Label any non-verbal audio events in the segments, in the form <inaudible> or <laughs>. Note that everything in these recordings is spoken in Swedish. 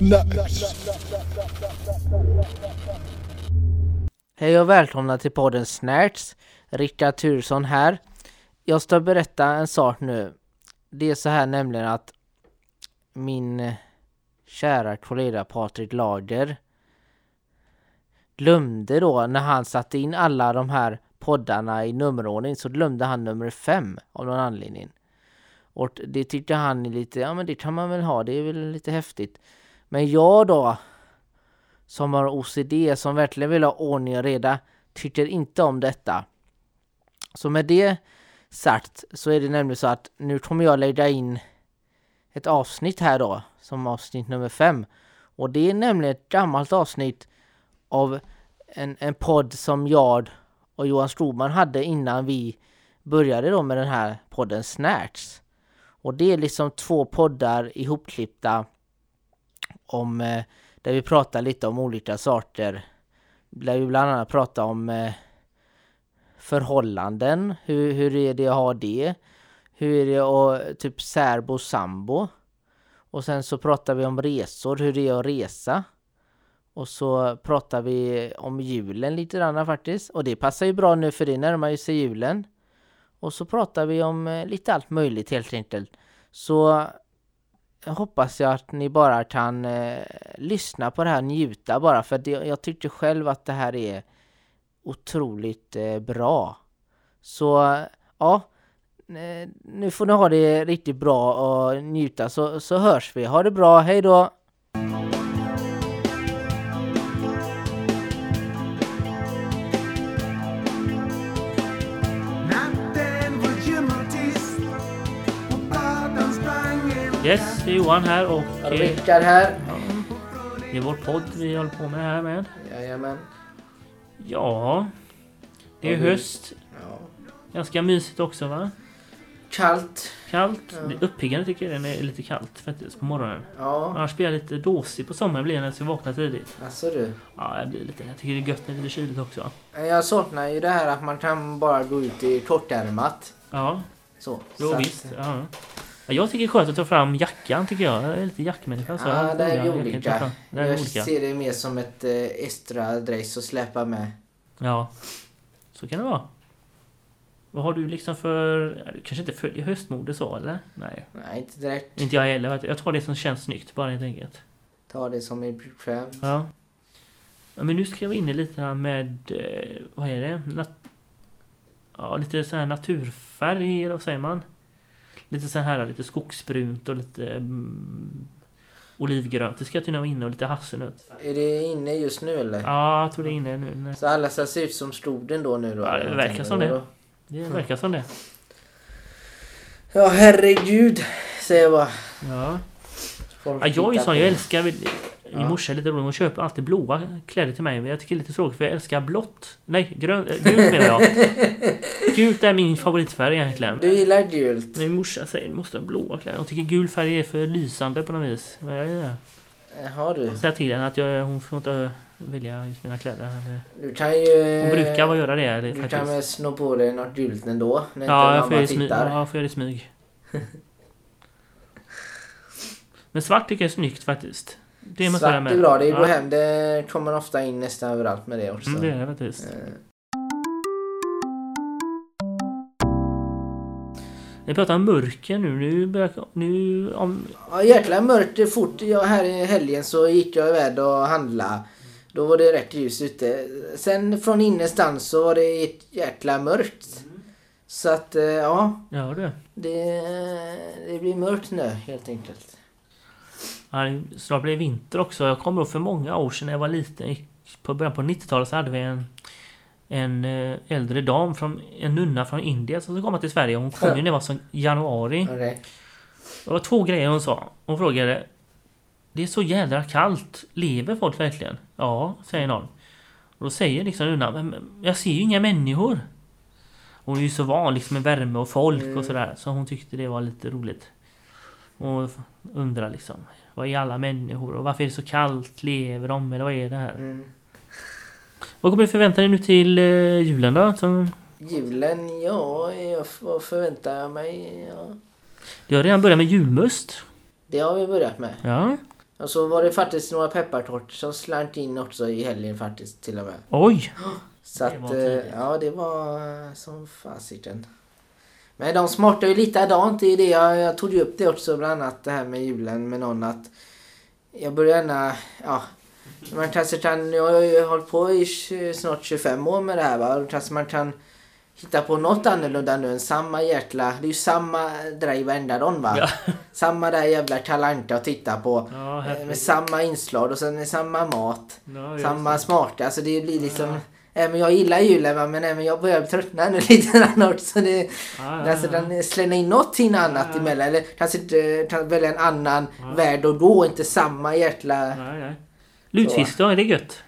Snacks. Hej och välkomna till podden Snacks. Rickard Turesson här. Jag ska berätta en sak nu. Det är så här nämligen att min eh, kära kollega Patrik Lager glömde då när han satte in alla de här poddarna i nummerordning så glömde han nummer fem av någon anledning. Och det tyckte han är lite, ja men det kan man väl ha, det är väl lite häftigt. Men jag då, som har OCD, som verkligen vill ha ordning och reda, tycker inte om detta. Så med det sagt så är det nämligen så att nu kommer jag lägga in ett avsnitt här då, som avsnitt nummer fem. Och det är nämligen ett gammalt avsnitt av en, en podd som jag och Johan Stroman hade innan vi började då med den här podden Snacks. Och det är liksom två poddar ihopklippta om eh, där vi pratar lite om olika saker. Där vi bland annat pratar om eh, förhållanden, hur, hur är det att ha det? Hur är det att typ särbo sambo? Och sen så pratar vi om resor, hur det är att resa. Och så pratar vi om julen lite grann faktiskt. Och det passar ju bra nu för det närmar ju sig julen. Och så pratar vi om eh, lite allt möjligt helt enkelt. Så hoppas jag att ni bara kan eh, lyssna på det här, njuta bara. För det, jag tyckte själv att det här är otroligt eh, bra. Så ja, eh, nu får ni ha det riktigt bra och njuta så, så hörs vi. Ha det bra, hej då! Yes, det är Johan här och eh, Rickard här. det är vår podd vi håller på med här med. Jajamän. Ja, det är höst. Ja. Ganska mysigt också va? Kallt. Kallt. Ja. Uppiggande tycker jag det är lite kallt faktiskt på morgonen. Ja, Annars blir jag lite dåsig på sommaren blir jag när jag ska vakna tidigt. alltså du. Ja, jag blir lite. Jag tycker det är gött när det är lite kyligt också. Jag saknar ju det här att man kan bara gå ut i kortärmat. Ja, Så. jo så att- visst. Ja. Ja, Jag tycker det är skönt att ta fram jackan tycker jag. Jag är lite jackmänniska. Så Ja, jag det är olika. Det är Jag olika. ser det mer som ett eh, extra dress att släppa med. Ja, så kan det vara. Vad har du liksom för... Du kanske inte följer höstmode så eller? Nej. Nej, inte direkt. Inte jag heller. Jag tar det som känns snyggt bara helt enkelt. Ta det som är bekvämt. Ja. ja men nu ska jag inne lite här med... Eh, vad är det? Nat ja, lite så här naturfärg, eller vad säger man? Lite så här, lite skogsbrunt och lite... Mm, olivgrönt. Det ska tydligen vara inne och lite hasselnöt. Är det inne just nu eller? Ja, jag tror det är inne nu. Så alla ska se ut som stoden då nu då? Ja, det verkar som det. Det verkar som det. Ja, herregud, säger jag bara. Ja. Ja, jag är ju sån, jag älskar... Min Ja. morsa är lite rolig, hon köper alltid blåa kläder till mig. Men jag tycker det är lite tråkigt för jag älskar blått. Nej, grön, äh, gult menar jag. <laughs> Gult är min favoritfärg egentligen. Du gillar gult? Min morsa säger att du måste ha blåa kläder. Hon tycker gul färg är för lysande på något vis. Men jag är Har du? säger till henne att jag, hon får inte välja just mina kläder. Du kan ju... Hon brukar vara göra det. Eller, Du kan faktiskt. väl snå på dig något gult ändå? När Ja, inte jag får göra smyg. Ja, jag får göra det i smyg. <laughs> Men svart tycker jag är snyggt faktiskt. Det måste Svart är bra, det Ja. går hem. Det kommer ofta in nästan överallt med det också. Mm, det är faktiskt. Eh, Vi pratar om mörker nu. Nu börjar... Nu... Om, Ja jäkla mörkt fort. Jag, här i helgen så gick jag iväg och handla. Då var det rätt ljus ute. Sen från innerstans så var det ett jäkla mörkt. Så att eh, ja, ja du. det, det blir mörkt nu helt enkelt. Ja, det- snart blir det vinter också. Jag kommer ihåg för många år sedan när jag var liten. På början på 90-talet så hade vi en, en eh, äldre dam, från, en nunna från Indien som kom till Sverige. Hon kom ju när det var som januari. Okej. Det var två grejer hon sa. Hon frågade Det är så jädra kallt. Lever folk verkligen? Ja, säger någon. Och då säger liksom nunnan men jag ser ju inga människor. Hon är ju så van liksom med värme och folk Mm. och sådär. Så hon tyckte det var lite roligt. Och undrar liksom Vad är alla människor? Och varför är det så kallt? Lever de? Eller vad är det här? Mm. Vad kommer du förvänta dig nu till eh, julen då? Som, Julen, ja, jag, vad förväntar jag mig? Ja. du har redan börjat med julmust. Det har vi börjat med. Ja. Och så var det faktiskt några peppartårtor som slant in också i helgen faktiskt till och med. Oj! Så Det att, var eh, ja det var som fasiken. Men de smartar ju likadant i det. Jag, jag tog ju upp det också bland annat det här med julen med någon att jag börjar gärna, ja. Man kanske kan, jag har ju hållit på i snart 25 år med det här va. Då kanske man kan hitta på något annorlunda nu än samma jäkla, det är ju samma drive varenda dag va. Ja. Samma där jävla kalanka att titta på. Ja. Med samma inslag och sen med samma mat. Ja, Samma smarta, alltså det blir liksom... Även jag gillar julen va, men även jag börjar tröttna nu <laughs> lite grann också. Det, ja, alltså den slänger in någonting annat Ja. emellan. Eller kanske inte ta- välja en annan Ja. värld och då inte samma jäkla... Lutfisk då, är det gött?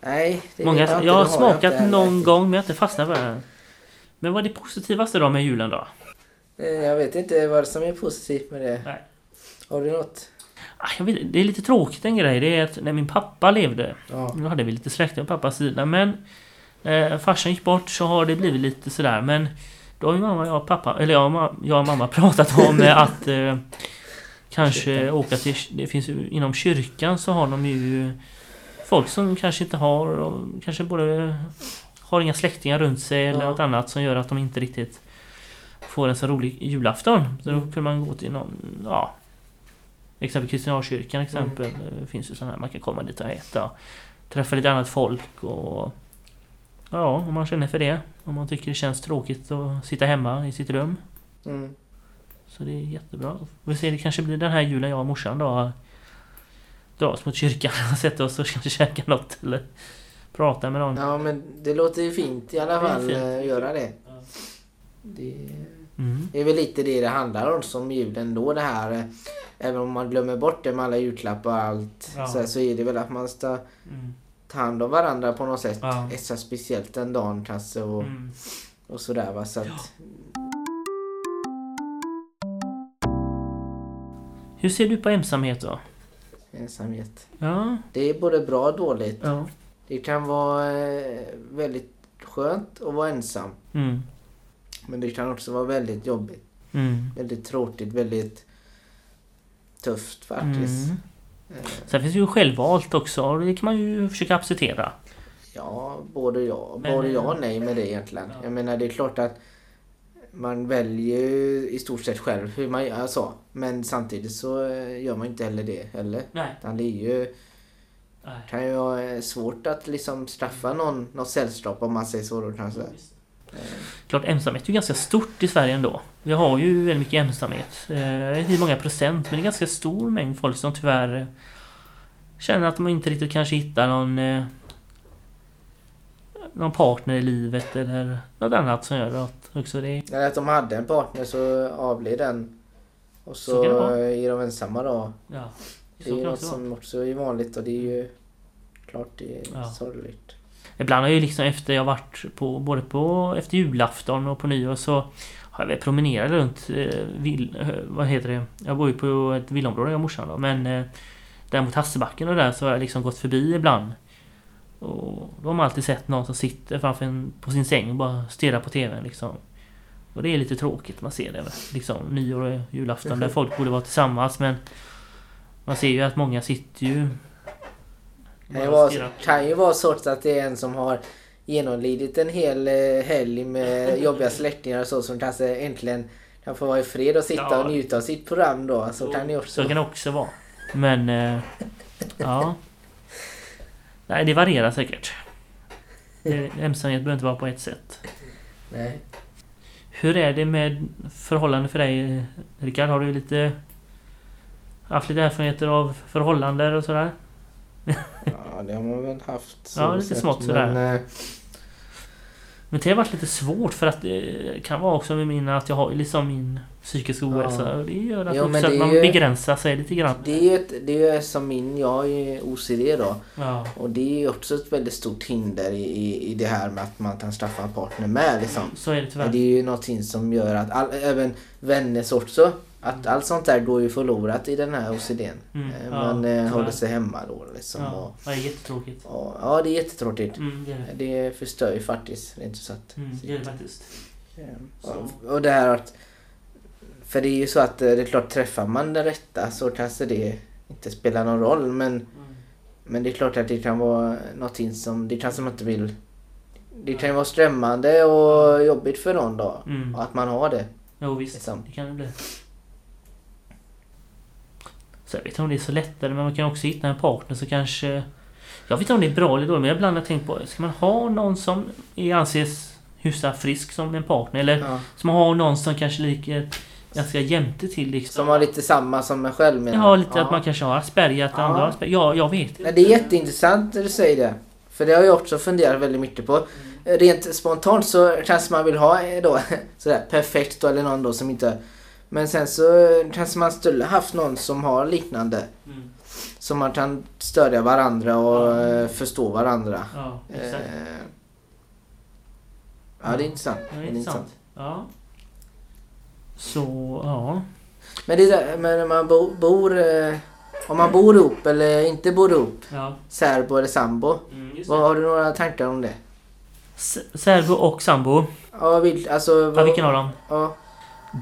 Nej, det Många, jag, jag har smakat inte någon heller. gång men jag har inte fastnat för det. Men vad är det positivaste då med julen då? Eh, Jag vet inte vad som är positivt med det. Nej. Har du något? Ah, vet, det är lite tråkigt en grej. Det är att när min pappa levde. Ja. Nu hade vi lite släktingar på pappas sida men eh, farsan gick bort så har det blivit lite sådär men då har ju mamma, jag och pappa, eller jag, och jag och mamma <laughs> pratat om att eh, kanske åka till, det finns ju inom kyrkan så har de ju folk som kanske inte har, och kanske både har inga släktingar runt sig eller Ja. något annat som gör att de inte riktigt får en så rolig julafton. Så då Mm. kunde man gå till någon, ja Exempel Kristianskyrkan exempel. Det finns ju sådana här man kan komma dit och äta. Träffa lite annat folk och... Ja, om man känner för det. Om man tycker det känns tråkigt att sitta hemma i sitt rum. Mm. Så det är jättebra. Vi ser det kanske blir den här julen jag och morsan då dras mot kyrkan och sätter oss och kanske käkar något eller pratar med någon. ja, men det låter ju fint i alla fall eh, att göra det. Ja. Det Mm. det är väl lite det det handlar om som julen då det här. eh, Även om man glömmer bort det med alla julklappar och allt. Ja. Så, här, så är det väl att man ska Mm. ta hand om varandra på något sätt. Ja. Extra speciellt den dagen kanske och, Mm. och sådär va. Så att, Hur ser du på ensamhet då? ensamhet. Ja. Det är både bra och dåligt. Ja. Det kan vara eh, väldigt skönt att vara ensam. Mm. Men det kan också vara väldigt jobbigt. Mm. Väldigt tråkigt, väldigt tufft faktiskt. Mm. Eh, Sen finns det ju självvalt också det kan man ju försöka acceptera. Ja, både ja, Men- både ja och nej med det egentligen. Ja. Jag menar det är klart att man väljer ju i stort sett själv hur man gör så. Men samtidigt så eh, gör man inte heller det heller. Nej. Utan det är ju, Nej. kan ju vara eh, svårt att liksom straffa någon, något sällskap om man säger så då kanske. Klart ensamhet är ju ganska stort i Sverige ändå. Vi har ju väldigt mycket ensamhet. Eh, Jag vet inte hur många procent men det är ganska stor mängd folk som tyvärr eh, känner att de inte riktigt kanske hittar någon eh, någon partner i livet eller något annat som gör att också det Eller att de hade en partner så avled den. Och så, Så är de ensamma då. Ja, Det är något som också är vanligt och det är ju klart det är Ja. sorgligt. Ibland har jag ju liksom efter jag varit på både på efter julafton och på nyår så har jag väl promenerat runt eh, vill, eh, vad heter det? Jag bor ju på ett villaområde jag och morsan då men eh, där mot Hassebacken och där så har jag liksom gått förbi ibland. Och då har man alltid sett någon som sitter framför en, på sin säng och bara stirrar på TVn liksom. Och det är lite tråkigt man ser det. Liksom nyår och julafton där folk borde vara tillsammans men man ser ju att många sitter ju kan ju vara, kan ju vara så att det är en som har genomlidit en hel eh, helg med <laughs> jobbiga släktingar och så som kanske äntligen kan få vara i fred och sitta Ja. och njuta av sitt program då. Så kan det också Så kan det också vara. Men... Eh, ja. Nej, det varierar säkert. Det- Ensamhet behöver inte vara på ett sätt. Nej. Hur är det med förhållande för dig, Rickard? Har du lite... Haft lite erfarenheter av förhållanden och sådär? Ja, det har man väl haft. så Ja, lite smått sådär. Men, eh, Men det har varit lite svårt för att det kan vara också med mina att jag har liksom min psykiska ohälsa. Ja. Det gör att, Jo, också att man ju- begränsar sig lite grann. det är ju ett, det är ju som min, jag är OCD då. Ja. Och det är ju också ett väldigt stort hinder i, i, det här med att man kan straffa en partner med liksom. Så är det tyvärr. Men det är ju någonting som gör att all, även vänners också. Att allt sånt där går ju förlorat i den här OCDn. Mm, Eh, ja, Man eh, håller sig hemma då liksom. Ja, Och, det är jättetråkigt. och, ja, det är jättetråkigt. Mm, det är det. Det förstör ju faktiskt rent ut sagt. Mm, det är det faktiskt. Eh, Så. Och, och det här att... För det är ju så att eh, det är klart, träffar man den rätta så kanske det inte spelar någon roll men, men det är klart att det kan vara någonting som, det kan som inte vill det kan ju vara strömmande och jobbigt för någon då. Mm. Att man har det. Jo visst, Liksom. det kan det bli. Så jag vet inte om det är så lättare men man kan också hitta en partner så kanske... Jag vet inte om det är bra eller dåligt men ibland har jag tänkt på, ska man ha någon som anses hyfsat frisk som en partner? Eller Ja. ska man ha någon som kanske ligger ganska jämte till liksom? Som har lite samma som en själv menar Ja, lite Ja. att man kanske har Asperger, att Ja. andra har Asperger. Ja, jag vet Nej, det är jätteintressant när du säger det. För det har jag också funderat väldigt mycket på. Rent spontant så kanske man vill ha eh, då <laughs> sådär perfekt då, eller någon då som inte... Men sen så kanske man skulle haft någon som har liknande. Mm. Så man kan stödja varandra och eh, förstå varandra. Ja, exakt. Eh, Ja, det är intressant. Ja, Det är intressant. Ja. Så, ja. Men det är där, men när man bo, bor... eh, Om man bor ihop eller inte bor ihop, ja. särbo eller sambo. Mm, Vad har du några tankar om det? S- Särbo och sambo. Ja, vil, alltså... Ja, vilken av dem? Ja,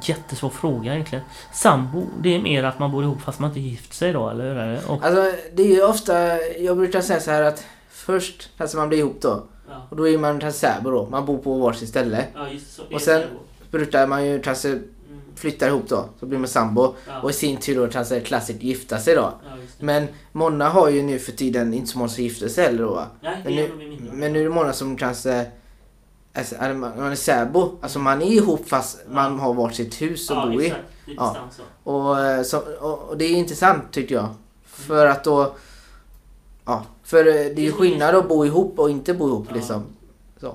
Jättesvår fråga egentligen. Sambo, det är mer att man bor ihop fast man inte gift sig då, eller hur är det? Och, Alltså det är ju ofta, jag brukar säga så här att först alltså man blir ihop då ja. och då är man kanske särbo då, man bor på varsitt ställe. ja, just så. Och sen- Brukar man ju kanske Mm, flytta ihop då, så blir man sambo ja. och i sin tur då kanske klassiskt gifta sig då. Men många har ju nu för tiden inte så många som gifter sig heller då va? Nej, det Men nu, men nu är det många som kanske Alltså, man man är särbo, alltså man är ihop fast man har varsitt hus att ja, bo i. exakt. Ja. Och, eh, så, och, och det är intressant tycker jag. För att då... Ja, för eh, det är ju skillnad att bo ihop och inte bo ihop Ja. liksom. Så.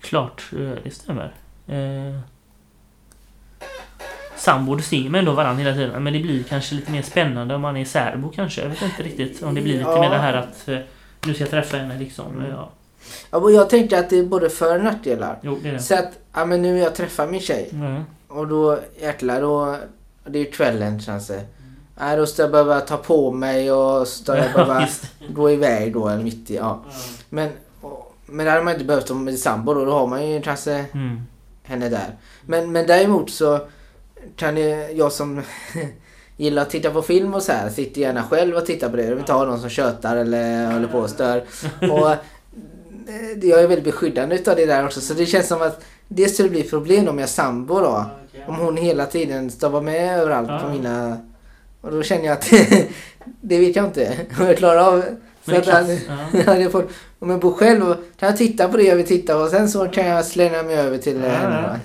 Klart, eh, det stämmer. Eh, sambo, då ser man ändå varandra hela tiden. Men det blir kanske lite mer spännande om man är särbo kanske. Jag vet inte riktigt om det blir lite Ja. mer det här att nu ska jag träffa henne liksom. Mm. Ja. Ja, och jag tänkte att det är både för och nackdelar. Jo, det är det. Så att, ja men nu jag träffar min tjej Mm. och då jäklar då... Det är ju kvällen känns det. Ja, då ska jag behöva ta på mig och ska jag Ja, <laughs> behöva gå iväg då eller mitt i, ja. Ja. Men, och, men det hade man inte behövt om med sambo då. Då har man ju kanske Mm. henne där. Men, men däremot så kan jag som <laughs> gillar att titta på film och så här sitter gärna själv och tittar på det. Jag vill inte ha någon som tjötar eller håller på och stör. <laughs> Och jag är väldigt beskyddande utav det där också. Så det känns som att det skulle bli problem om jag sambo då. Ja, okej. Om hon hela tiden ska vara med överallt Ja. på mina... Och då känner jag att <laughs> det vet jag inte <laughs> om jag klarar av. Så är att, klart. <laughs> Ja. jag hade fått, om jag bor själv och kan jag titta på det jag vill titta på och sen så kan jag slänga mig över till Ja, henne.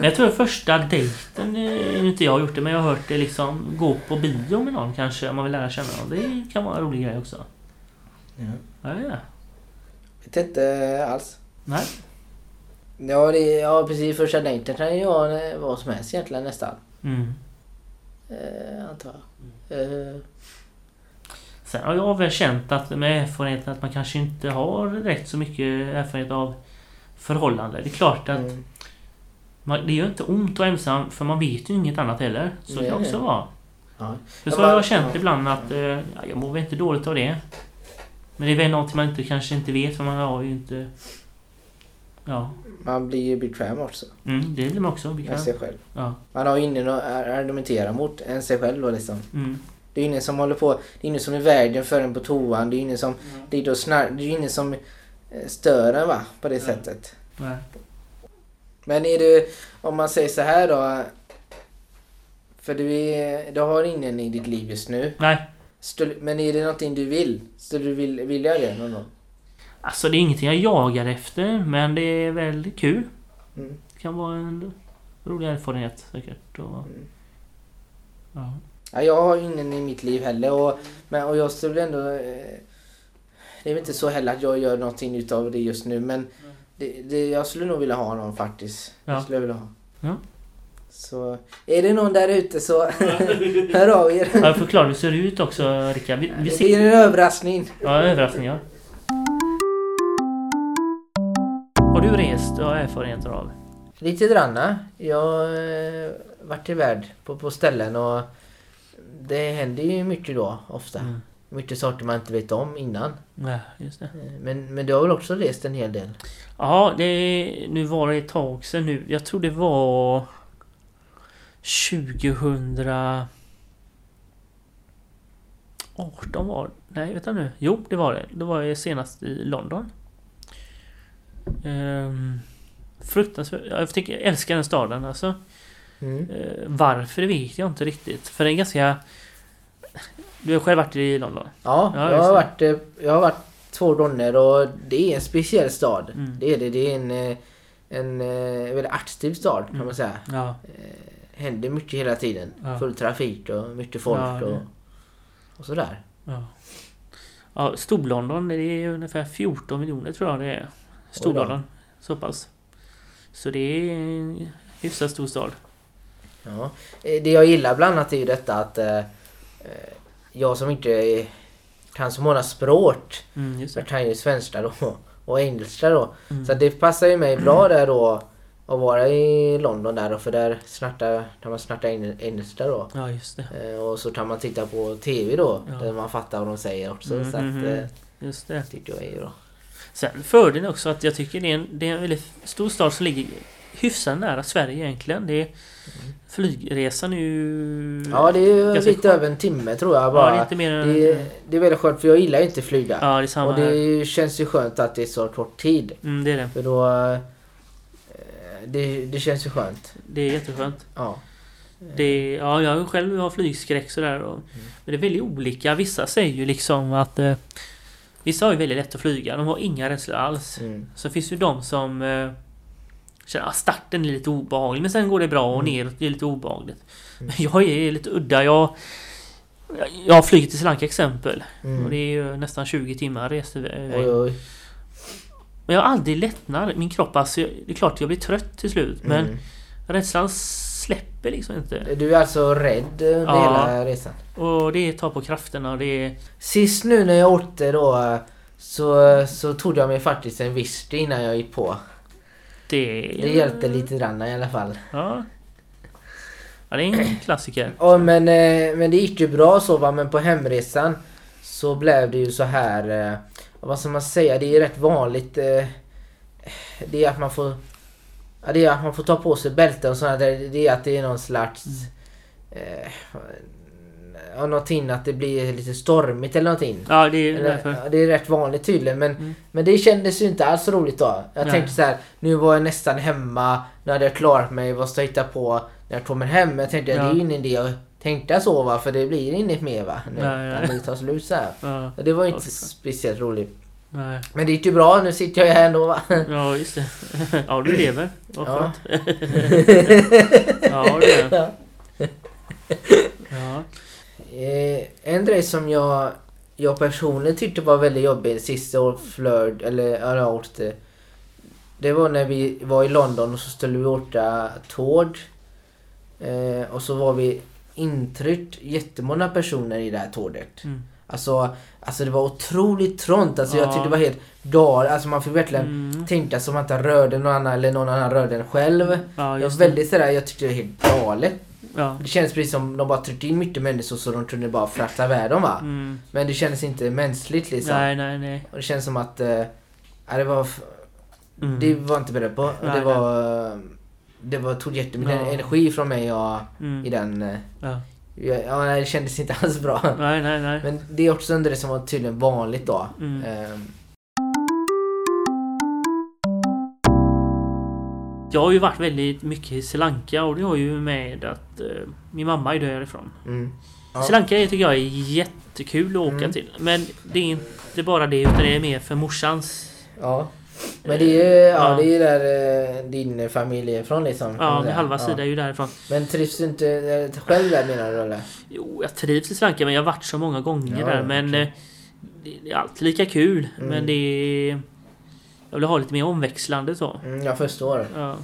jag tror första dejten, eh, inte jag har gjort det, men jag har hört det liksom gå på bio med någon kanske om man vill lära känna någon. Det kan vara en rolig grej också. Ja. Ja, ja. Vet inte alls. Nej. Ja, det, ja precis. Första dejten kan ju vara eh, vad som helst egentligen nästan. Mm. Eh, antar jag. Eh, Sen har jag väl känt att med erfarenheten att man kanske inte har direkt så mycket erfarenhet av förhållande. Det är klart att mm. man, det gör inte ont att vara ensam för man vet ju inget annat heller. Så kan det också vara. Ja. För så har man- jag känt ja. ibland att eh, ja, jag mår väl inte dåligt av det. Men det är väl något man inte, kanske inte vet för man har ju inte... Ja, Man blir ju bekväm också mm, det blir man också med bekväm. sig själv. Ja, Man har ju ingen att ar- argumentera mot än sig själv då liksom. mm. Det är ingen som håller på, det är ingen som är världen för en på toan. Det är ingen som, det är, då snar, det är ingen som eh, stör en va, på det Nej. sättet. Nej. Men är du, om man säger så här då. För du, är, du har ingen i ditt liv just nu. Nej, Skulle, men är det någonting du vill? Skulle du vill, vilja det någon gång? alltså det är ingenting jag jagar efter men det är väldigt kul. Mm. Det kan vara en rolig erfarenhet säkert. Och, Mm. ja. Ja, jag har ingen i mitt liv heller och, men, och jag skulle ändå... Eh, det är väl inte så heller att jag gör någonting utav det just nu men det, det, jag skulle nog vilja ha någon faktiskt. Ja. Det skulle jag vilja ha. Ja. Så är det någon där ute så <laughs> hör av er. Jag förklarar hur det ser ut också Rickard. Vi, vi Det ser... blir en överraskning. Ja, överraskningar. Har du rest och har erfarenheter av? Lite granna. Jag har eh, varit i värld på, på ställen och det händer ju mycket då ofta. Mm. Mycket saker man inte vet om innan. Nej, just det. Eh, Men, men du har väl också rest en hel del? Ja, det, nu var det ett tag sedan nu. Jag tror det var 2000... 18 var Nej, vänta nu. Jo, det var det. Det var jag senast i London. Um, fruktansvärt. Jag, tycker, jag älskar den staden alltså. Mm. Eh, varför vet jag inte riktigt. För den är ganska... Du har själv varit i London? Ja, Ja, jag, har varit, eh, jag har varit två gånger och det är en speciell stad. Mm. Det är det. Det är en, eh, en eh, väldigt aktiv stad kan Mm. man säga. Ja. Händer mycket hela tiden. Ja. Full trafik och mycket folk Ja, och, och sådär. Ja. ja Stor-London, det är ungefär 14 miljoner tror jag det är. Stor-London. Så pass. Så det är en hyfsat stor stad. Ja. Eh, Det jag gillar bland annat är ju detta att eh, eh, jag som inte kan så många språk, Mm, jag kan ju svenska då <laughs> och engelska då. Mm. Så det passar ju mig bra <clears throat> där då att vara i London där då för där snartar, där man snartar eng- engelska då. Ja, just det. Eh, Och så kan man titta på TV då Ja. där man fattar vad de säger också. Mm, så att mm, eh, Just det. tycker jag är bra. Sen fördelen också att jag tycker det är en, det är en väldigt stor stad som ligger hyfsat nära Sverige egentligen. Det är, flygresan är ju... Ja det är lite skönt. över en timme tror jag Ja, bara. det är mer än... det, är, det är väldigt skönt för jag gillar ju inte flyga. Ja, det är samma och det här. känns ju skönt att det är så kort tid. Mm, det är det. För då... Det, det känns ju skönt. Det är jätteskönt. Ja. Det ja, jag själv har flygskräck sådär. Och, Mm. Men det är väldigt olika. Vissa säger ju liksom att... Eh, vissa har ju väldigt lätt att flyga. De har inga rädslor alls. Mm. Så finns ju de som... Eh, känner att starten är lite obehaglig men sen går det bra och Mm. neråt det är lite obehagligt. Mm. Jag är lite udda. Jag, jag har flugit till Sri Lanka exempel. Mm. Och det är ju nästan 20 timmar reseväg. Men jag har aldrig lättnat. Min kropp alltså, det är klart jag blir trött till slut. Men Mm. rädslan släpper liksom inte. Du är alltså rädd Ja. hela resan? Och det tar på krafterna och det är... Sist nu när jag åkte då så, så tog jag mig faktiskt en whisky innan jag gick på. Det, Det hjälpte lite grann i alla fall. Ja. Ja, det är en klassiker. Ja, men, eh, men det gick ju bra så va, men på hemresan så blev det ju så här... Vad ska man säga? Det är rätt vanligt. Eh, det är att man får... Ja, det är att man får ta på sig bälten och sådär. Det, det är att det är någon slags... Eh, ja, någonting att det blir lite stormigt eller någonting. Ja, det är därför. ja, det är rätt vanligt tydligen men, Mm. men det kändes ju inte alls roligt då. Jag Nej. tänkte så här, nu var jag nästan hemma, nu hade jag klarat mig, vad ska jag hitta på när jag kommer hem? Jag tänkte Ja. det är ju ingen idé att tänka så va, för det blir inget mer va. Nu, Nej, nej. det tar slut så. Ja, det var ju inte speciellt roligt. nej. Men det gick ju bra, nu sitter jag här ändå va. ja, just det. Ja, du lever. Vad Ja. skönt. <laughs> Ja, det är Ja. Eh, en grej som jag, jag personligen tyckte var väldigt jobbig sista år flöd, eller jag åkte. Det var när vi var i London och så skulle vi åka tåg. Eh, och så var vi intryckt jättemånga personer i det här tåget. Mm. Alltså, alltså det var otroligt trångt. Alltså jag Ja. tyckte det var helt galet. Alltså man fick verkligen Mm. tänka som att man rörde någon annan eller någon annan rörde en själv. Ja, Jag var väldigt sådär, jag tyckte det var helt galet. Ja. Det känns precis som de bara tryckte in mycket människor så de kunde bara frakta iväg dem va. Mm. Men det kändes inte mänskligt liksom. Nej, nej, nej. Och det känns som att... Ja, det var... Mm. Det var jag inte beredd på. Nej, det var... eh, Det var, tog jättemycket Ja. energi från mig och, Mm. i den... eh, Ja. Ja, det kändes inte <laughs> alls bra. Nej, nej, nej. Men det är också under det som var tydligen vanligt då. Mm. Ehm, Jag har ju varit väldigt mycket i Sri Lanka och det har ju med att eh, min mamma är därifrån. mm. Ja. Sri Lanka tycker jag är jättekul att åka Mm. till. Men det är inte bara det utan det är mer för morsans... Ja. Men det är ju ja, Ja. det är där eh, din familj är ifrån liksom. Ja, min halva sida är ju därifrån. Men trivs du inte eh, själv där menar du eller? Jo, jag trivs i Sri Lanka men jag har varit så många gånger Ja, där. Men eh, det, är alltid lika kul. Mm. Men det är... Jag vill ha lite mer omväxlande så. Mm, jag förstår. Ja,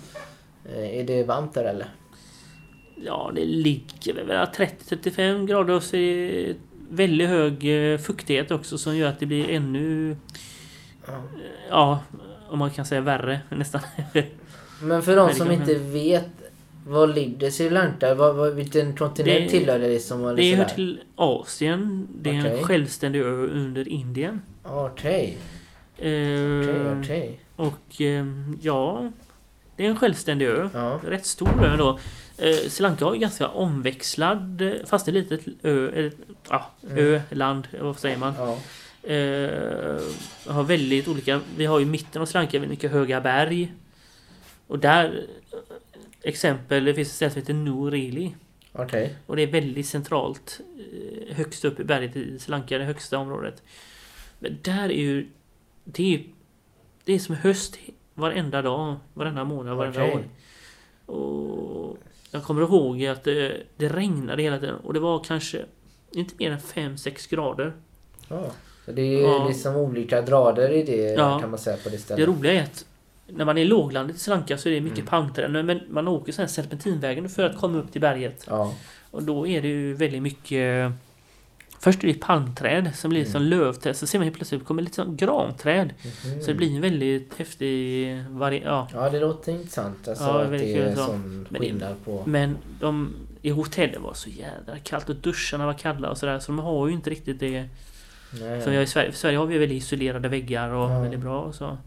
Eh, Är det varmt där eller? ja det ligger väl 30-35 grader och så är det väldigt hög eh, fuktighet också som gör att det blir ännu... Ja. Om man kan säga värre nästan. <laughs> Men för de som inte vet, var ligger Sri Lanka? Vad, vad, vilken kontinent Det- tillhör det som? eller Det hör till Asien. Det är Okej. en självständig ö under Indien. Okej, Eh, okej, okej. Och eh, ja... Det är en självständig ö. Ja. Rätt stor ö då. Eh, Sri Lanka har ganska omväxlad, eh, fast det är litet ö, eller, ja, ö, land, vad säger man? Ja. Eh, har väldigt olika, vi har ju i mitten av Sri Lanka väldigt mycket höga berg. Och där, eh, exempel, det finns ett ställe som heter Norili. Okej. Och det är väldigt centralt, eh, högst upp i berget i Sri Lanka, det högsta området. Men där är ju, det är ju, det är som höst varenda dag, varenda månad, varenda Okej. år. Och jag kommer ihåg att det, det regnade hela tiden och det var kanske inte mer än 5-6 grader. Ja. Så det är Ja. liksom olika grader i det Ja. kan man säga på det Det stället. roliga är att när man är i låglandet i Sri Lanka så är det mycket Mm. palmträd. Men man åker sen serpentinvägen för att komma upp till berget. Ja. Och då är det ju väldigt mycket... Först är det palmträd som blir Mm. som lövträd. Så ser man helt plötsligt kommer lite som granträd. Mhm. Så det blir en väldigt häftig vari- ja. Ja, det låter intressant. Alltså Ja, att det är sån det- skillnad på... Men de i hotellet var så jädra kallt och duscharna var kalla och sådär. Så de har ju inte riktigt det Nej, som har i Sverige. Sverige har vi väldigt isolerade väggar och Ja. väldigt bra och så.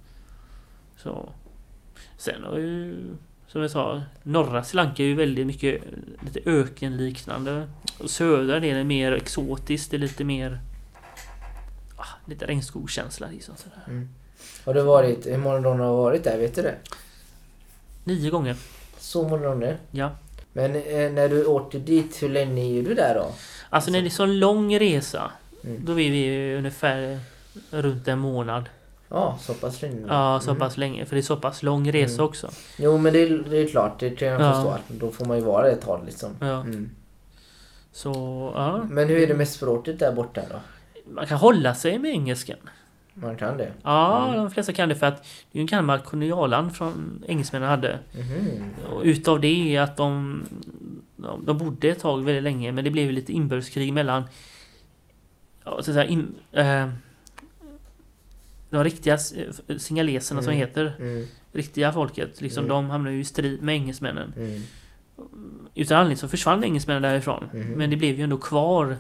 så. Sen har ju som jag sa, norra Sri Lanka är ju väldigt mycket lite ökenliknande. Och södra delen är mer exotiskt, det är lite mer ah, lite regnskogskänsla liksom sådär. Mm. Har du varit... Hur många gånger har du varit där? Vet du det? Nio gånger. Så många gånger? Ja. Men eh, när du åkte dit, hur länge är du där då? Alltså när det är så lång resa, Mm. då är vi ungefär runt en månad. Ja, så pass länge? Ja, så Mm. pass länge. För det är så pass lång resa Mm. också. Jo, men det är, det är klart. Det kan jag Ja. förstå. Då får man ju vara ett tag liksom. Ja. Mm. Så, ja. Men hur är det med språket där borta då? Man kan hålla sig med engelskan. Man kan det? Ja, Mm. de flesta kan det för att det är en gammalt kolonialland från engelsmännen hade. Mhm. Och utav det är att de, de, de bodde ett tag väldigt länge men det blev lite inbördeskrig mellan ja, så att säga, in, eh, de riktiga eh, singaleserna som Mm. heter Mm. riktiga folket. Liksom, Mm. De hamnade ju i strid med engelsmännen. Mm. Utan anledning så försvann engelsmännen därifrån. Mhm. Men det blev ju ändå kvar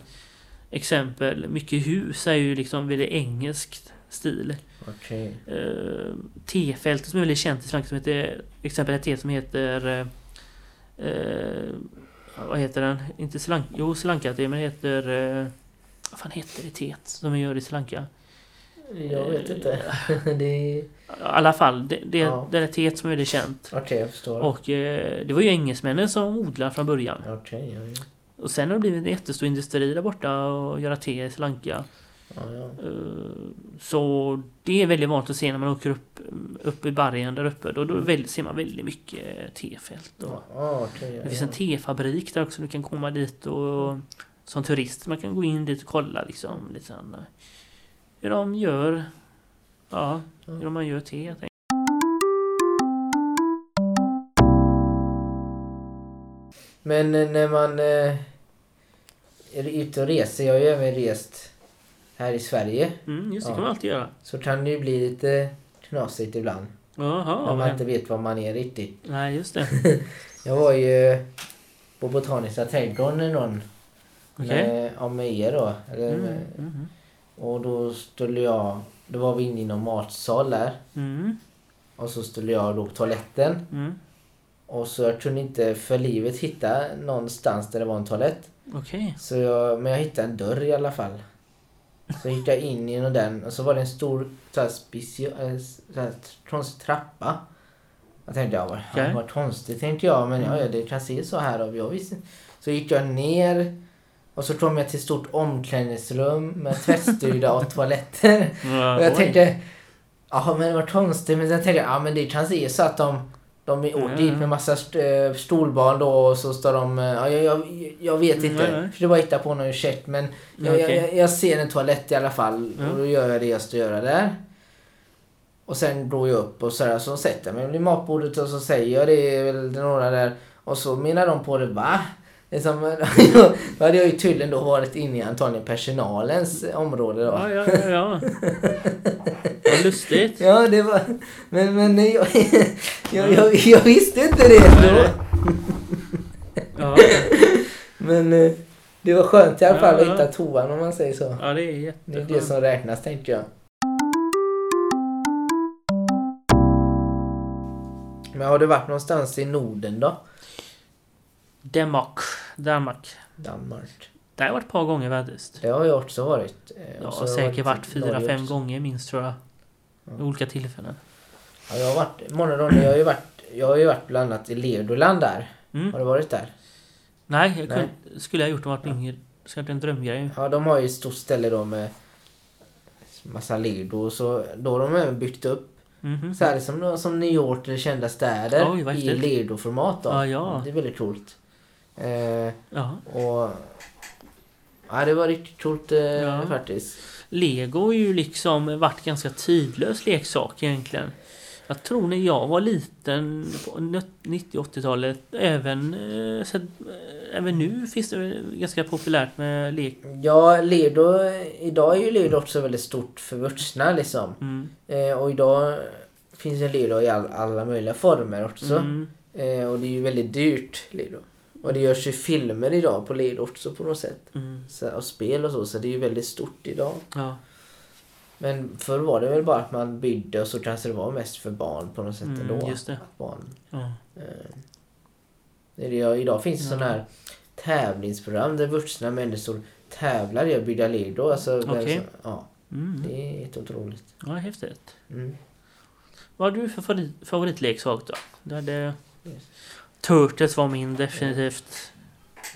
exempel, mycket hus är ju liksom väldigt engelskt stil. Okej. Uh, T-fältet som är väldigt känt i Lanka som heter exempel ett T som heter eh, eh, vad heter den? Inte Sri Lanka, jo Sri Lanka men det heter uh, vad fan heter det T som man gör i Sri Lanka? Jag vet inte. <laughs> det är... I alla fall, det, det, Ja. det är ett T som är väldigt känt. Okej, jag förstår. Och eh, det var ju engelsmännen som odlade från början. Okej, ja, ja. Och sen har det blivit en jättestor industri där borta och göra te i Sri Lanka. ja, ja. Eh, Så det är väldigt vanligt att se när man åker upp, upp i bergen där uppe. Då, då väl- ser man väldigt mycket tefält. Och Ja, ja, det finns en tefabrik där också. Du kan komma dit och som turist. Man kan gå in dit och kolla liksom. Lite sån, hur de gör. Ja, hur man gör te. helt enkelt. Men eh, när man eh, är ute och reser, jag har ju även rest här i Sverige, Mm, just det Ja. kan man alltid göra. så kan det ju bli lite knasigt ibland. Jaha, när man inte vet var man är riktigt. Nej, just det. <laughs> Jag var ju på Botaniska trädgården någon, Okej. med, ja, med er då. Eller, Mm, mm, och då skulle jag, då var vi inne i någon matsal där. mm, Och så skulle jag då på toaletten. mm. Och så jag kunde inte för livet hitta någonstans där det var en toalett. Så jag, men jag hittade en dörr i alla fall. Så gick jag in genom den och så var det en stor så här, specia, eh, så här, konstig trappa. Jag tänkte, ja, vad, vad konstigt tänkte jag. Men ja, ja, det kan se så här av. Jag visste. Så gick jag ner och så kom jag till ett stort omklädningsrum med tvättstuga och <laughs> toaletter. Ja, Och jag oj. tänkte, ja men vad konstigt. Men sen tänkte jag, ja men det kan se så att de, de är åkt Ja, dit med massa st- eh, stolbarn då och så står de, eh, ja jag, jag, jag vet Mm, inte. nej. För det var hitta på någon ursäkt men jag, Okej. jag, jag ser en toalett i alla fall och då gör jag det jag ska göra där. Och sen går jag upp och sådär, så sätter jag mig vid matbordet och så säger jag det är väl några där. Och så menar de på det, va? Liksom, <laughs> då hade jag ju tydligen då varit inne i antagligen personalens område då. Ja, ja, ja, ja. <laughs> Vad lustigt. Ja, det var... Men, men nej, jag, <laughs> jag, jag, jag visste inte det då. Ja, Men eh, det var skönt i alla fall Ja, att hitta toan om man säger så. ja, det är Det är jätteskönt. det som räknas tänkte jag. Men har du varit någonstans i Norden då? Danmark. Danmark. Danmark. Där har jag varit ett par gånger faktiskt. Det har jag också varit. Eh, Jag har säkert varit fyra, fem gånger minst tror jag. Vid olika tillfällen. Ja, jag har varit många gånger. Jag har ju varit, jag har ju varit bland annat i Legoland där. Mm. Har du varit där? Nej, jag Nej. kunde, skulle jag gjort om jag varit yngre. Så det är en drömgrej. Ja, de har ju ett stort ställe då med massa Lego och så då har de även byggt upp Mhm. så här som, som New York eller kända städer Oj, i. Lego-format då. Ja, ja. Det är väldigt coolt. Eh, Ja. och Ja, det var riktigt coolt eh, Ja. faktiskt. Lego har ju liksom varit ganska tidlös leksak egentligen. Jag tror när jag var liten på 90-80-talet även, eh, så, eh, även nu finns det ganska populärt med lek. Ja, Ledo, idag är ju Ledo också väldigt stort för vuxna liksom. Mm. Eh, och idag finns ju Ledo i all, alla möjliga former också. Mm. Eh, och det är ju väldigt dyrt Ledo. Och det görs ju filmer idag på Ledo också på något sätt. Mm. Så, och spel och så, så det är ju väldigt stort idag. Ja. Men förr var det väl bara att man byggde och så kanske det var mest för barn på något sätt Mm, ändå. just det. Att Barn, Ja. eh, det är det, idag finns det Ja. sådana här tävlingsprogram där vuxna människor tävlar i att bygga Lego. Alltså, vem Okej. som- ja, Mm. det är helt otroligt. ja, häftigt. Mm. Vad har du för favorit, favoritleksak då? Du hade... Yes. Turtles var min definitivt.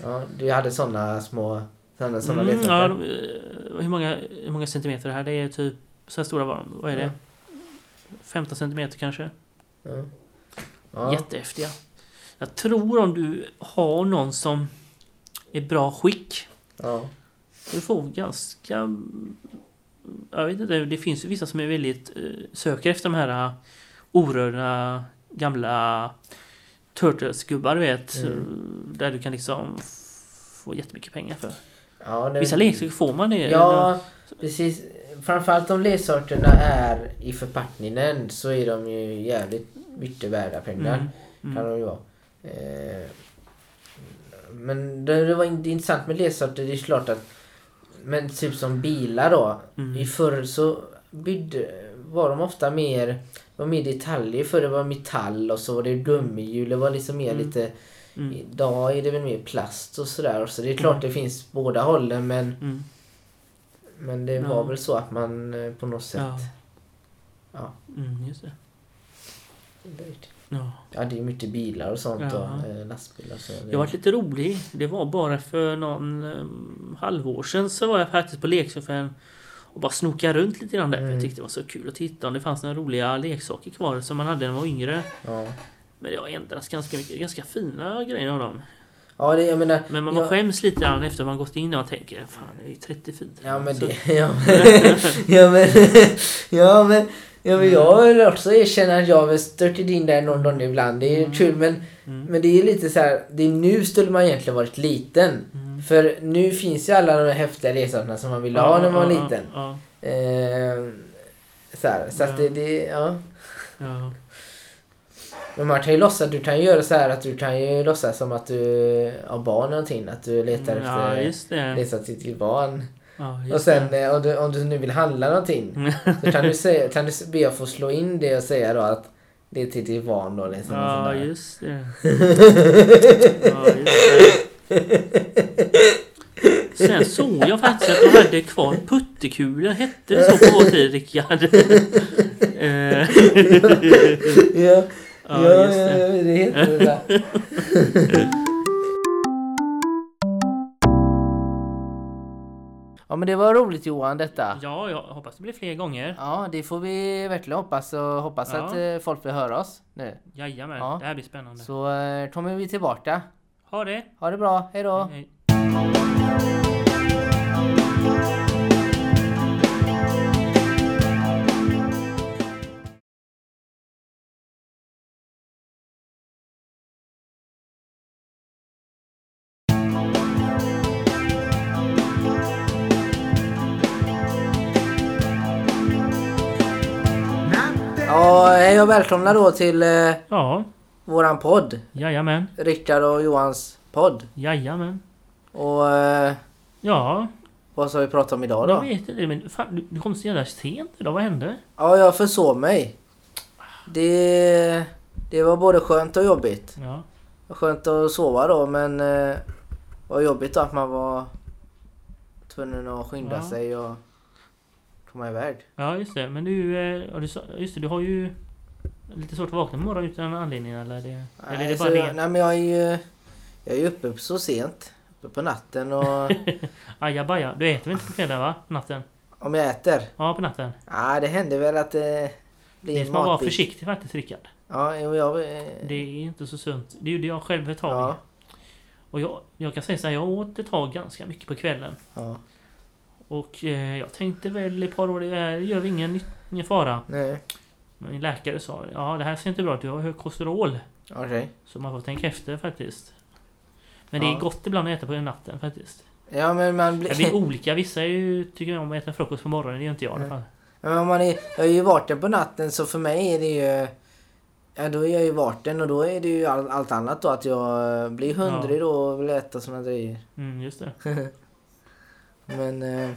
Ja, du hade sådana små såna, såna Mm, ja, de, eh, hur, många, hur många centimeter det här? Det är typ... Så här stora var de. Vad är det? 15 centimeter kanske? Ja. Ja. Jättehäftiga. Jag tror om du har någon som är bra skick. Ja. Du får ganska... Jag vet inte, det finns ju vissa som är väldigt... eh, Söker efter de här eh, orörda gamla Turtles-gubbar vet. Mm. Där du kan liksom få jättemycket pengar för. Ja, det- Vissa leksaker får man det. Ja, precis. Framförallt om leksakerna är i förpackningen så är de ju jävligt mycket värda pengar. Mm, Kan mm, de ju vara. Eh, men det, det var intressant med leksaker, det är klart att men typ som bilar då. mm. I förr så byggde, var de ofta mer, det var mer detaljer. Förr det var metall och så var det gummihjul. Det var liksom mer Mm. lite, Mm, idag är det väl mer plast och sådär. Så det är klart det finns båda hållen men, mm. men det Ja. var väl så att man eh, på något sätt Ja. Ja. Mm, just det. Ja. Ja, det är mycket bilar och sånt Ja. och eh, lastbilar och så. Jag varit lite rolig. Det var bara för någon um, halvår sedan så var jag faktiskt på leksaksaffären och bara snoka runt lite grann där. För Mm. jag tyckte det var så kul att titta om det fanns några roliga leksaker kvar som man hade när man var yngre. Ja, Men det har ändrats ganska mycket. Ganska fina grejer av dem. ja det, jag menar... Men man ja, skäms lite grann efter man gått in och tänker Fan, det är ju 34. Ja men det... <laughs> Ja men... <laughs> ja men... <laughs> Ja men... Ja, men jag vill också erkänna att jag har väl stört in där någon gång ibland. Det är Mm. kul men, Mm. men det är lite så här. Det är nu skulle man egentligen varit liten. Mm. För nu finns ju alla de här häftiga leksakerna som man ville ha när man var liten. Eh, så här, så att det, det, ja. Men man kan ju låtsas, du kan ju göra så här att du kan ju låtsas som att du har barn eller någonting. Att du letar Mm, ja efter leksaker till ditt barn. Ja, Och sen om du, om du nu vill handla någonting. Så kan du, säga, kan du be att få slå in det och säga då att det är till ditt barn då. Liksom, <laughs> Ja, just det. Ja, just det. Sen såg jag faktiskt att de hade kvar puttekulor. Hette det så på vår tid, Rickard? <laughs> Ja, ja, ja, just det. ja, det heter det där. Ja men det var roligt Johan detta. Ja, jag hoppas det blir fler gånger. Ja det får vi verkligen hoppas och hoppas Ja. att eh, folk vill höra oss nu. Jajamän, Ja. det här blir spännande. Så eh, kommer vi tillbaka. Ha det! Ha det bra, hejdå! Hej. Ja, hej och välkomna då till eh, Ja, våran podd. jajamän, Rickard och Johans podd. jajamän. Och eh, Ja, vad ska vi prata om idag jag då? vet inte. Men fan, du- kom så jävla sent idag. Vad hände? Ja, jag försov mig. Det... det var både skönt och jobbigt. Ja. Skönt att sova då men eh, var jobbigt då att man var tvungen att skynda Ja. sig och komma iväg. Ja, just det. Men du, eh, just det, du har ju lite svårt att vakna på morgonen utan anledning eller? Det, eller är det bara jag, nej men jag är ju jag är uppe så sent. Uppe på natten och <laughs> Ajabaja, du äter väl inte på kvällen va? Natten? om jag äter. Ja, på natten. Ja det händer väl att det blir Det ska man vara försiktig faktiskt Rickard. Ja, jo, jag... Det är inte så sunt. Det gjorde jag själv ett tag. Ja, Och jag, jag kan säga så här, jag åt ett tag ganska mycket på kvällen. ja, Och eh, jag tänkte väl i ett par år, det gör ingen, ingen fara. nej, min läkare sa, ja det här ser inte bra ut, du har hög kolesterol. okej. Så man får tänka efter faktiskt. Men det är Ja. gott ibland att äta på natten faktiskt. Ja men man blir blir... olika, vissa är ju, tycker om att äta frukost på morgonen, det gör inte jag i alla fall. Men om man är, jag har ju varit där på natten så för mig är det ju... Ja då är jag ju varit den och då är det ju all, allt annat då att jag eh, blir hungrig då och vill äta såna grejer. Mm, just det. <laughs> Men... eh,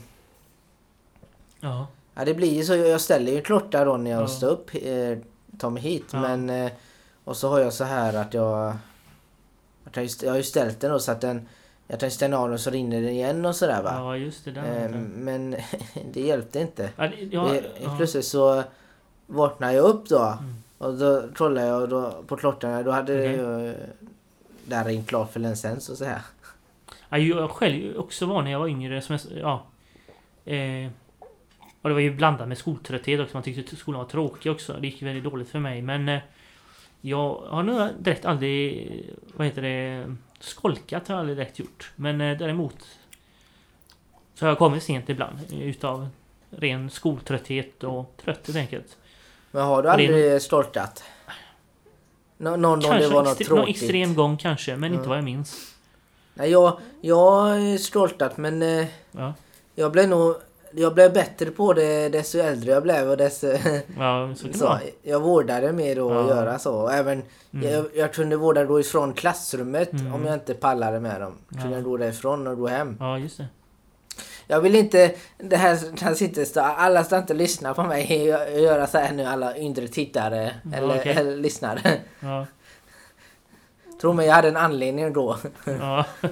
Ja. Ja det blir ju så, jag ställer ju klocka då när jag Ja. står upp, eh, tar mig hit Ja. men... eh, Och så har jag så här att jag... att jag, jag har ju ställt den då så att den... Jag kan stänga av den så rinner den igen och sådär va. ja, just det. Där. Eh, men <laughs> det hjälpte inte. ja, ja, det. Plötsligt så vaknade jag upp då. Mm. Och då kollade jag då, på klockan. Då hade Okej. ju det här ringt klart för länge sen så att säga. Ja, jag själv också var när jag var yngre som jag, ja. Eh, och det var ju blandat med skoltrötthet också. Man tyckte att skolan var tråkig också. Det gick väldigt dåligt för mig. Men eh, jag har nog direkt aldrig, vad heter det, skolkat har jag aldrig direkt gjort. Men eh, däremot så har jag kommit sent ibland eh, utav ren skoltrötthet och trött helt enkelt. Men har du aldrig stortat? Nå, någon gång det var något extre, någon tråkigt? extrem gång kanske, men inte Ja. vad jag minns. Nej, jag, jag har stortat men Ja, jag blev nog... Jag blev bättre på det desto äldre jag blev och desto... ja så så, jag vårdade mer att Ja. göra så. Och Även, Mm. jag, jag kunde vårda då ifrån klassrummet Mm. om jag inte pallade med dem. Kunde Ja. jag gå därifrån och gå hem. Ja, just det. Jag vill inte, det här kan sitta stå, alla ska inte lyssna på mig och göra så här nu alla yngre tittare Ja, eller, okej. eller lyssnare. Ja. Tro mig, jag hade en anledning då. Ja. <laughs>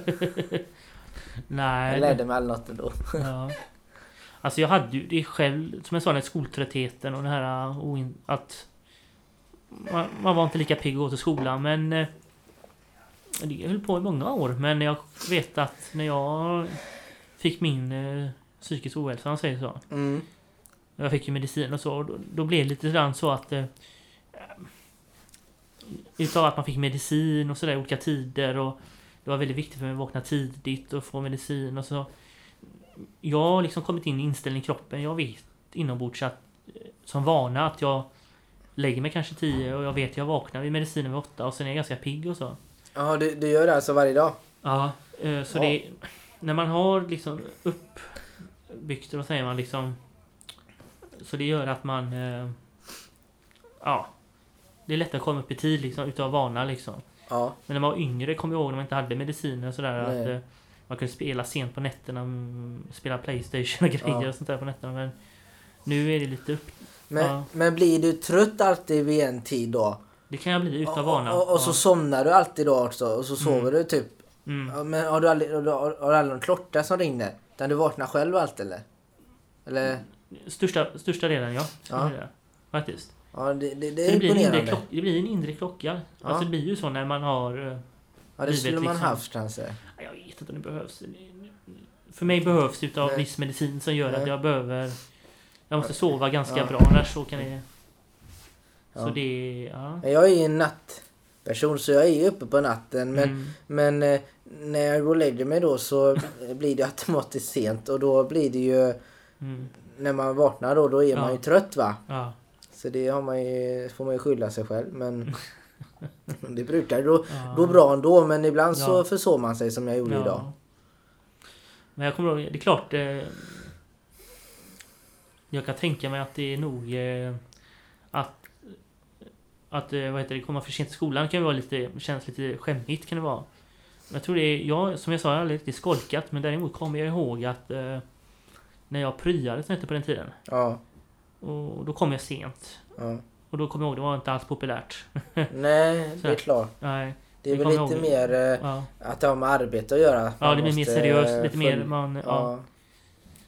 Jag Nej. lärde mig aldrig något ändå. Ja. Alltså jag hade ju det själv, som jag sa, den här skoltröttheten och det här uh, att man, man var inte lika pigg att gå till skolan men eh, det höll på i många år men jag vet att när jag fick min eh, psykisk ohälsa, man säger så. Mm. Jag fick ju medicin och så och då, då blev det lite grann så att eh, Utav att man fick medicin och sådär olika tider och Det var väldigt viktigt för mig att vakna tidigt och få medicin och så Jag har liksom kommit in i inställning i kroppen. Jag vet inombords att eh, Som vana att jag Lägger mig kanske tio och jag vet jag vaknar vid medicinen vid åtta och sen är jag ganska pigg och så. Ja, du, du gör det alltså varje dag? Ja, eh, så Ja. det När man har liksom uppbyggt, vad säger man liksom Så det gör att man eh, Ja Det är lättare att komma upp i tid liksom utav vana liksom Ja. Men när man var yngre kommer jag ihåg när man inte hade mediciner och sådär Nej. att Man kunde spela sent på nätterna mm, Spela Playstation och <laughs> grejer Ja. och sånt där på nätterna men Nu är det lite upp Men, Ja. men blir du trött alltid vid en tid då? Det kan jag bli Och, vana och, och så ja. somnar du alltid då också och så sover Mm. du typ? mm. Men har du aldrig, har du, har du aldrig någon klocka som ringer? Utan du vaknar själv allt eller? Eller? största, största delen ja, Ja. Faktiskt Ja, det, det, det är det, blir en inre klock, det blir en inre klocka. Ja. Alltså det blir ju så när man har... eh, Ja, det skulle man liksom. haft kanske. Jag vet inte om det behövs. För mig behövs det utav Nej. viss medicin som gör Nej. att jag behöver... Jag måste sova ganska Ja. bra annars så kan det... Så Ja. det... Ja. Jag är ju en nattperson så jag är ju uppe på natten. Men, Mm. men eh, när jag går och lägger mig då så <laughs> blir det automatiskt sent och då blir det ju Mm. när man vaknar då, då är man Ja. ju trött va. Ja. Så det har man ju, får man ju skylla sig själv men <laughs> det brukar gå, Ja. gå bra ändå men ibland så Ja. försov man sig som jag gjorde idag. Men jag kommer ihåg, det är klart... Eh, jag kan tänka mig att det är nog... Eh, att... Att eh, vad heter det, komma för sent till skolan kan vara lite, känns lite skämmigt kan det vara. Jag tror det är, jag, som jag sa, jag har aldrig riktigt skolkat men däremot kommer jag ihåg att eh, när jag pryade som hette på den tiden Ja, och då kom jag sent. ja, Och då kommer jag ihåg, det var inte alls populärt. <laughs> Nej, det är klart. Nej. Det är väl lite ihåg. mer eh, Ja, att det har med arbete att göra. ja det blir mer seriöst. Lite mer man... Ja. Ja.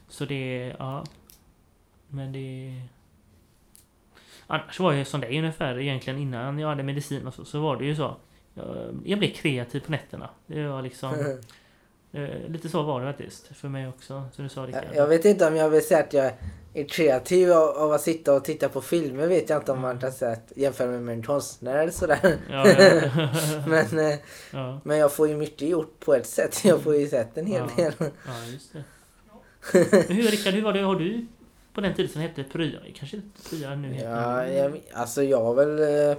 Så det... Ja. Men det... Annars var jag som dig ungefär egentligen innan jag hade medicin och så, så var det ju så. Jag, jag blev kreativ på nätterna. Det var liksom... <laughs> eh, lite så var det faktiskt. För mig också, som du sa Rickard. Jag vet inte om jag vill säga att jag är kreativ av, att sitta och titta på filmer vet jag inte om man kan säga att jämföra med en konstnär eller sådär. Ja, ja. <laughs> Men, eh, ja, men jag får ju mycket gjort på ett sätt. Jag får ju sett en hel Ja. del. ja, just det. Men hur Rickard, hur var det? Har du på den tiden som hette Prya? Kanske inte Prya nu heter Ja, det. jag, alltså jag har väl... eh,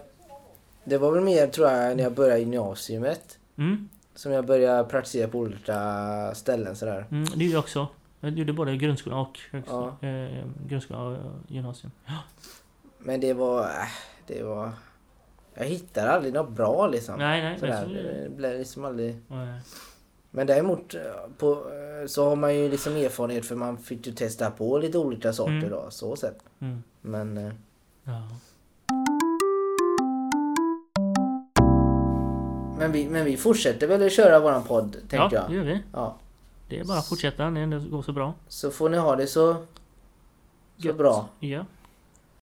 Det var väl mer tror jag när jag började gymnasiet. Mm, Som jag började praktisera på olika ställen sådär. mm, det gjorde jag också. Jag gjorde både grundskola och högskola. Ja. Eh, grundskola och eh, gymnasium. Men det var... äh, Det var... Jag hittade aldrig något bra liksom. Nej, nej. Sådär. Det blev liksom aldrig... Nej. Men däremot eh, på, eh, så har man ju liksom erfarenhet för man fick ju testa på lite olika sorter Mm. då, så sett. Mm. Men Ja. Men vi, men vi fortsätter väl att köra våran podd, tänkte ja, det jag. gör vi. Ja. Det är bara att fortsätta när det går så bra. Så får ni ha det så, så Gött. bra. Ja.